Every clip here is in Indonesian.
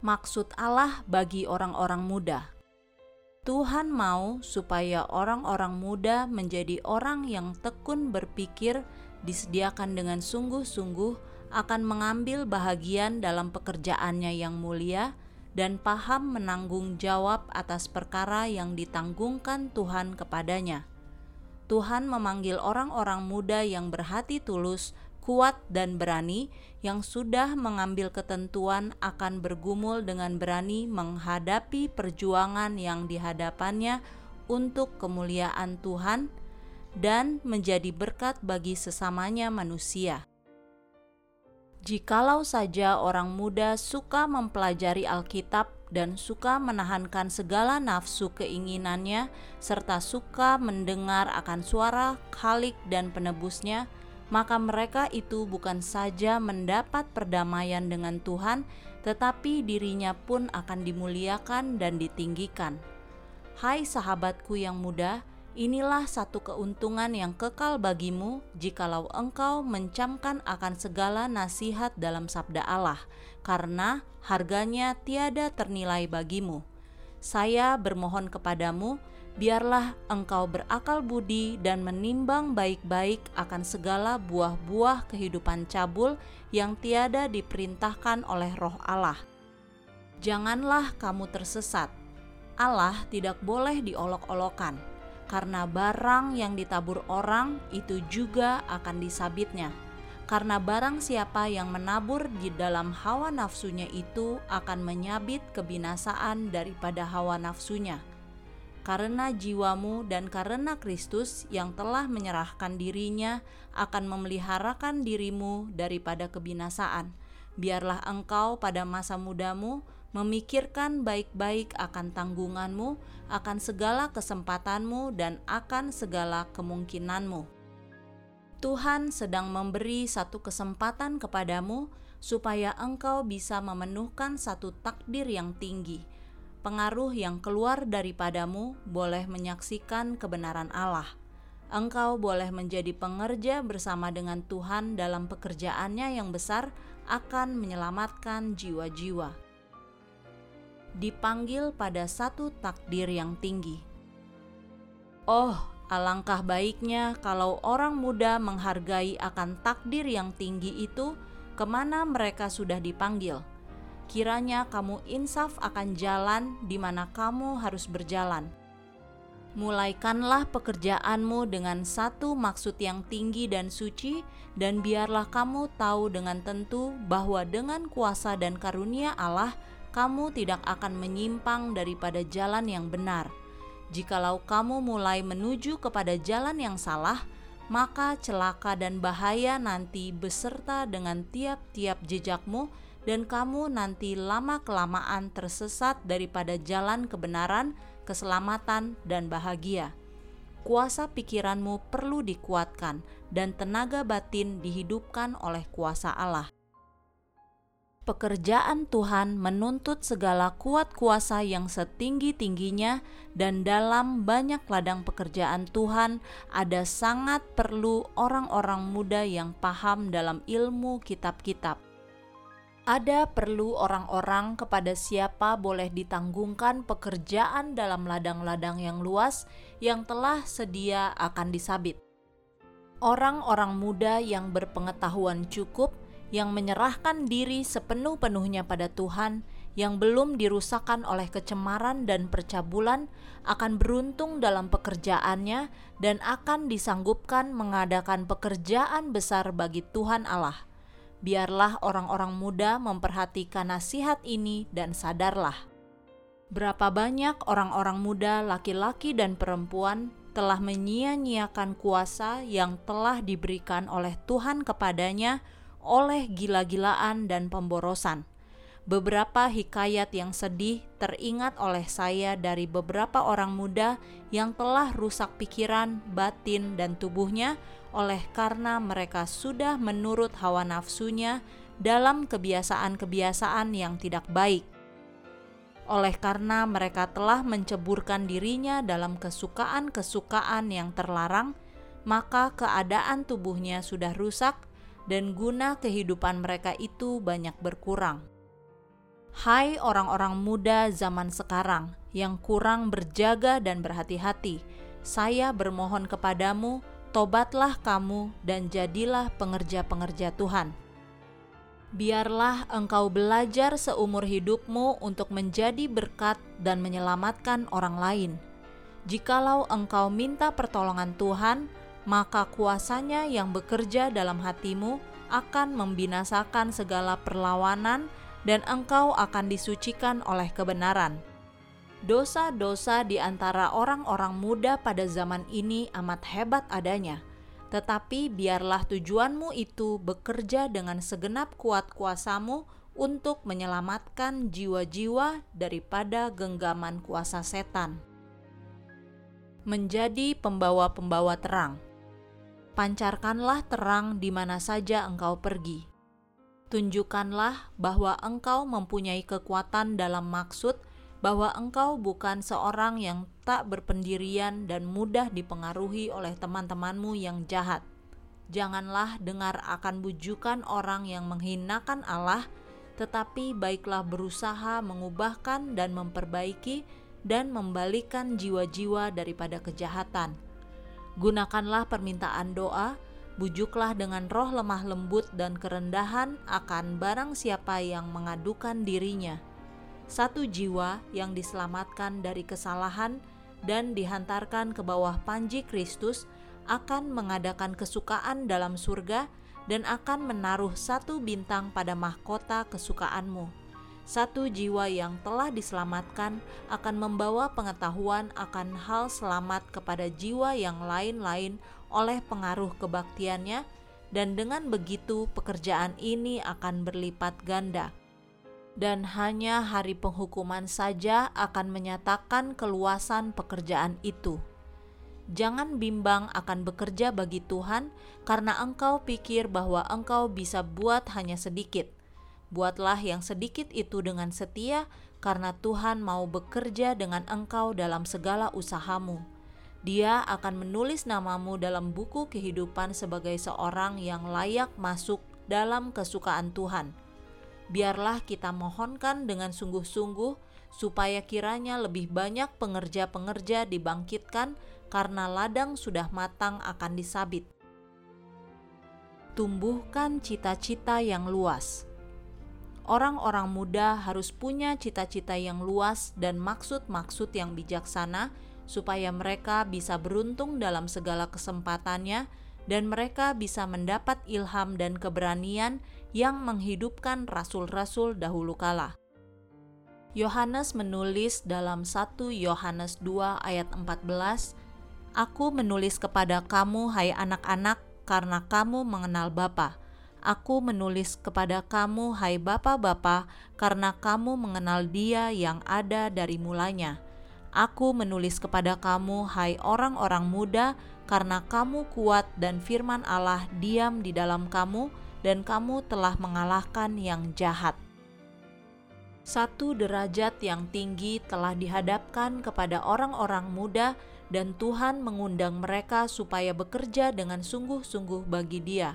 Maksud Allah bagi orang-orang muda. Tuhan mau supaya orang-orang muda menjadi orang yang tekun berpikir, disediakan dengan sungguh-sungguh akan mengambil bahagian dalam pekerjaannya yang mulia dan paham menanggung jawab atas perkara yang ditanggungkan Tuhan kepadanya. Tuhan memanggil orang-orang muda yang berhati tulus kuat dan berani yang sudah mengambil ketentuan akan bergumul dengan berani menghadapi perjuangan yang dihadapannya untuk kemuliaan Tuhan dan menjadi berkat bagi sesamanya manusia. Jikalau saja orang muda suka mempelajari Alkitab dan suka menahankan segala nafsu keinginannya, serta suka mendengar akan suara Khalik dan penebusnya, maka mereka itu bukan saja mendapat perdamaian dengan Tuhan, tetapi dirinya pun akan dimuliakan dan ditinggikan. Hai sahabatku yang muda, inilah satu keuntungan yang kekal bagimu jikalau engkau mencamkan akan segala nasihat dalam sabda Allah, karena harganya tiada ternilai bagimu. Saya bermohon kepadamu, biarlah engkau berakal budi dan menimbang baik-baik akan segala buah-buah kehidupan cabul yang tiada diperintahkan oleh Roh Allah. Janganlah kamu tersesat. Allah tidak boleh diolok-olokan, karena barang yang ditabur orang itu juga akan disabitnya. Karena barang siapa yang menabur di dalam hawa nafsunya itu akan menyabit kebinasaan daripada hawa nafsunya karena jiwamu dan karena Kristus yang telah menyerahkan dirinya akan memeliharakan dirimu daripada kebinasaan. Biarlah engkau pada masa mudamu memikirkan baik-baik akan tanggunganmu, akan segala kesempatanmu, dan akan segala kemungkinanmu. Tuhan sedang memberi satu kesempatan kepadamu supaya engkau bisa memenuhkan satu takdir yang tinggi pengaruh yang keluar daripadamu boleh menyaksikan kebenaran Allah. Engkau boleh menjadi pengerja bersama dengan Tuhan dalam pekerjaannya yang besar akan menyelamatkan jiwa-jiwa. Dipanggil pada satu takdir yang tinggi. Oh, alangkah baiknya kalau orang muda menghargai akan takdir yang tinggi itu ke mana mereka sudah dipanggil kiranya kamu insaf akan jalan di mana kamu harus berjalan. Mulaikanlah pekerjaanmu dengan satu maksud yang tinggi dan suci, dan biarlah kamu tahu dengan tentu bahwa dengan kuasa dan karunia Allah, kamu tidak akan menyimpang daripada jalan yang benar. Jikalau kamu mulai menuju kepada jalan yang salah, maka celaka dan bahaya nanti beserta dengan tiap-tiap jejakmu dan kamu nanti lama-kelamaan tersesat daripada jalan kebenaran, keselamatan, dan bahagia. Kuasa pikiranmu perlu dikuatkan, dan tenaga batin dihidupkan oleh kuasa Allah. Pekerjaan Tuhan menuntut segala kuat kuasa yang setinggi-tingginya, dan dalam banyak ladang pekerjaan Tuhan ada sangat perlu orang-orang muda yang paham dalam ilmu kitab-kitab ada perlu orang-orang kepada siapa boleh ditanggungkan pekerjaan dalam ladang-ladang yang luas yang telah sedia akan disabit. Orang-orang muda yang berpengetahuan cukup, yang menyerahkan diri sepenuh-penuhnya pada Tuhan, yang belum dirusakkan oleh kecemaran dan percabulan, akan beruntung dalam pekerjaannya dan akan disanggupkan mengadakan pekerjaan besar bagi Tuhan Allah Biarlah orang-orang muda memperhatikan nasihat ini dan sadarlah. Berapa banyak orang-orang muda, laki-laki dan perempuan telah menyia-nyiakan kuasa yang telah diberikan oleh Tuhan kepadanya oleh gila-gilaan dan pemborosan. Beberapa hikayat yang sedih teringat oleh saya dari beberapa orang muda yang telah rusak pikiran, batin, dan tubuhnya oleh karena mereka sudah menurut hawa nafsunya dalam kebiasaan-kebiasaan yang tidak baik. Oleh karena mereka telah menceburkan dirinya dalam kesukaan-kesukaan yang terlarang, maka keadaan tubuhnya sudah rusak dan guna kehidupan mereka itu banyak berkurang. Hai orang-orang muda zaman sekarang yang kurang berjaga dan berhati-hati, saya bermohon kepadamu, tobatlah kamu dan jadilah pengerja-pengerja Tuhan. Biarlah engkau belajar seumur hidupmu untuk menjadi berkat dan menyelamatkan orang lain. Jikalau engkau minta pertolongan Tuhan, maka kuasanya yang bekerja dalam hatimu akan membinasakan segala perlawanan dan engkau akan disucikan oleh kebenaran. Dosa-dosa di antara orang-orang muda pada zaman ini amat hebat adanya, tetapi biarlah tujuanmu itu bekerja dengan segenap kuat kuasamu untuk menyelamatkan jiwa-jiwa daripada genggaman kuasa setan. Menjadi pembawa-pembawa terang pancarkanlah terang di mana saja engkau pergi. Tunjukkanlah bahwa engkau mempunyai kekuatan dalam maksud bahwa engkau bukan seorang yang tak berpendirian dan mudah dipengaruhi oleh teman-temanmu yang jahat. Janganlah dengar akan bujukan orang yang menghinakan Allah, tetapi baiklah berusaha mengubahkan dan memperbaiki dan membalikan jiwa-jiwa daripada kejahatan Gunakanlah permintaan doa, bujuklah dengan roh lemah lembut dan kerendahan akan barang siapa yang mengadukan dirinya. Satu jiwa yang diselamatkan dari kesalahan dan dihantarkan ke bawah panji Kristus akan mengadakan kesukaan dalam surga dan akan menaruh satu bintang pada mahkota kesukaanmu satu jiwa yang telah diselamatkan akan membawa pengetahuan akan hal selamat kepada jiwa yang lain-lain oleh pengaruh kebaktiannya, dan dengan begitu pekerjaan ini akan berlipat ganda. Dan hanya hari penghukuman saja akan menyatakan keluasan pekerjaan itu. Jangan bimbang akan bekerja bagi Tuhan, karena engkau pikir bahwa engkau bisa buat hanya sedikit Buatlah yang sedikit itu dengan setia, karena Tuhan mau bekerja dengan engkau dalam segala usahamu. Dia akan menulis namamu dalam buku kehidupan sebagai seorang yang layak masuk dalam kesukaan Tuhan. Biarlah kita mohonkan dengan sungguh-sungguh, supaya kiranya lebih banyak pengerja-pengerja dibangkitkan, karena ladang sudah matang akan disabit. Tumbuhkan cita-cita yang luas orang-orang muda harus punya cita-cita yang luas dan maksud-maksud yang bijaksana, supaya mereka bisa beruntung dalam segala kesempatannya dan mereka bisa mendapat ilham dan keberanian yang menghidupkan rasul-rasul dahulu kala. Yohanes menulis dalam 1 Yohanes 2 ayat 14, Aku menulis kepada kamu hai anak-anak karena kamu mengenal Bapa Aku menulis kepada kamu, hai Bapa-bapa, karena kamu mengenal Dia yang ada dari mulanya. Aku menulis kepada kamu, hai orang-orang muda, karena kamu kuat dan firman Allah diam di dalam kamu, dan kamu telah mengalahkan yang jahat. Satu derajat yang tinggi telah dihadapkan kepada orang-orang muda, dan Tuhan mengundang mereka supaya bekerja dengan sungguh-sungguh bagi Dia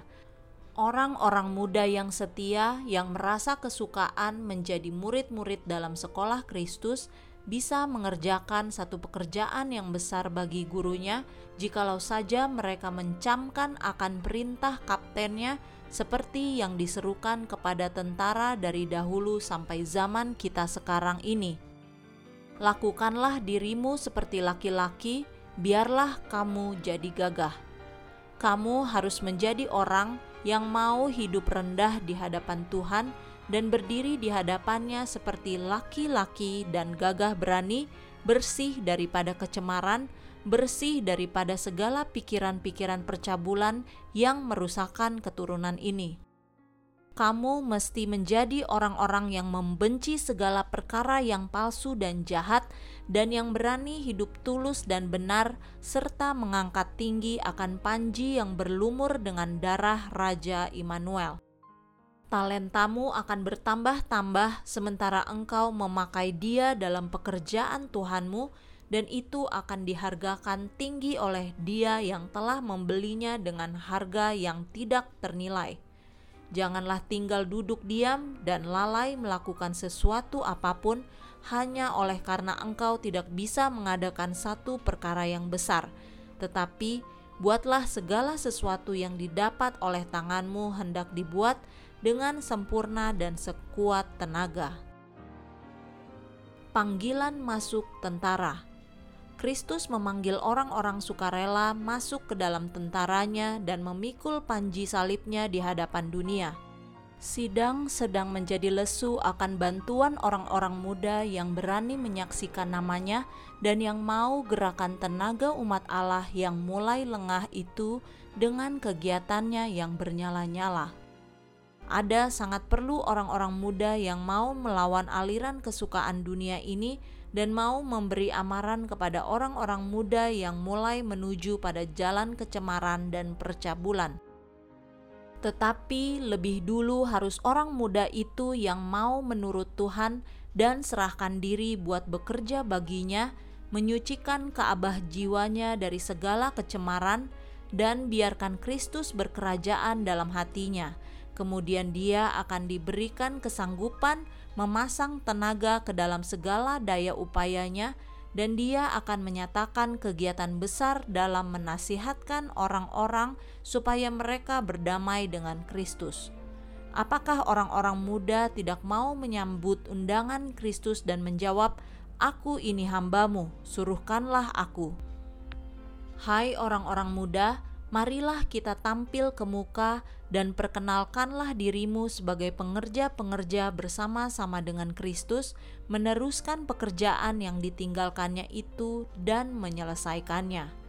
orang-orang muda yang setia yang merasa kesukaan menjadi murid-murid dalam sekolah Kristus bisa mengerjakan satu pekerjaan yang besar bagi gurunya jikalau saja mereka mencamkan akan perintah kaptennya seperti yang diserukan kepada tentara dari dahulu sampai zaman kita sekarang ini. Lakukanlah dirimu seperti laki-laki, biarlah kamu jadi gagah. Kamu harus menjadi orang yang mau hidup rendah di hadapan Tuhan dan berdiri di hadapannya seperti laki-laki dan gagah berani, bersih daripada kecemaran, bersih daripada segala pikiran-pikiran percabulan yang merusakkan keturunan ini kamu mesti menjadi orang-orang yang membenci segala perkara yang palsu dan jahat, dan yang berani hidup tulus dan benar, serta mengangkat tinggi akan panji yang berlumur dengan darah Raja Immanuel. Talentamu akan bertambah-tambah sementara engkau memakai dia dalam pekerjaan Tuhanmu, dan itu akan dihargakan tinggi oleh Dia yang telah membelinya dengan harga yang tidak ternilai Janganlah tinggal duduk diam dan lalai melakukan sesuatu apa pun hanya oleh karena engkau tidak bisa mengadakan satu perkara yang besar, tetapi buatlah segala sesuatu yang didapat oleh tanganmu hendak dibuat dengan sempurna dan sekuat tenaga. Panggilan masuk tentara. Kristus memanggil orang-orang sukarela masuk ke dalam tentaranya dan memikul panji salibnya di hadapan dunia. Sidang sedang menjadi lesu akan bantuan orang-orang muda yang berani menyaksikan namanya dan yang mau gerakan tenaga umat Allah yang mulai lengah itu dengan kegiatannya yang bernyala-nyala. Ada sangat perlu orang-orang muda yang mau melawan aliran kesukaan dunia ini dan mau memberi amaran kepada orang-orang muda yang mulai menuju pada jalan kecemaran dan percabulan. Tetapi lebih dulu harus orang muda itu yang mau menurut Tuhan dan serahkan diri buat bekerja baginya, menyucikan keabah jiwanya dari segala kecemaran, dan biarkan Kristus berkerajaan dalam hatinya. Kemudian dia akan diberikan kesanggupan memasang tenaga ke dalam segala daya upayanya, dan dia akan menyatakan kegiatan besar dalam menasihatkan orang-orang supaya mereka berdamai dengan Kristus. Apakah orang-orang muda tidak mau menyambut undangan Kristus dan menjawab, "Aku ini hambamu, suruhkanlah aku"? Hai orang-orang muda, marilah kita tampil ke muka dan perkenalkanlah dirimu sebagai pengerja-pengerja bersama-sama dengan Kristus, meneruskan pekerjaan yang ditinggalkannya itu dan menyelesaikannya.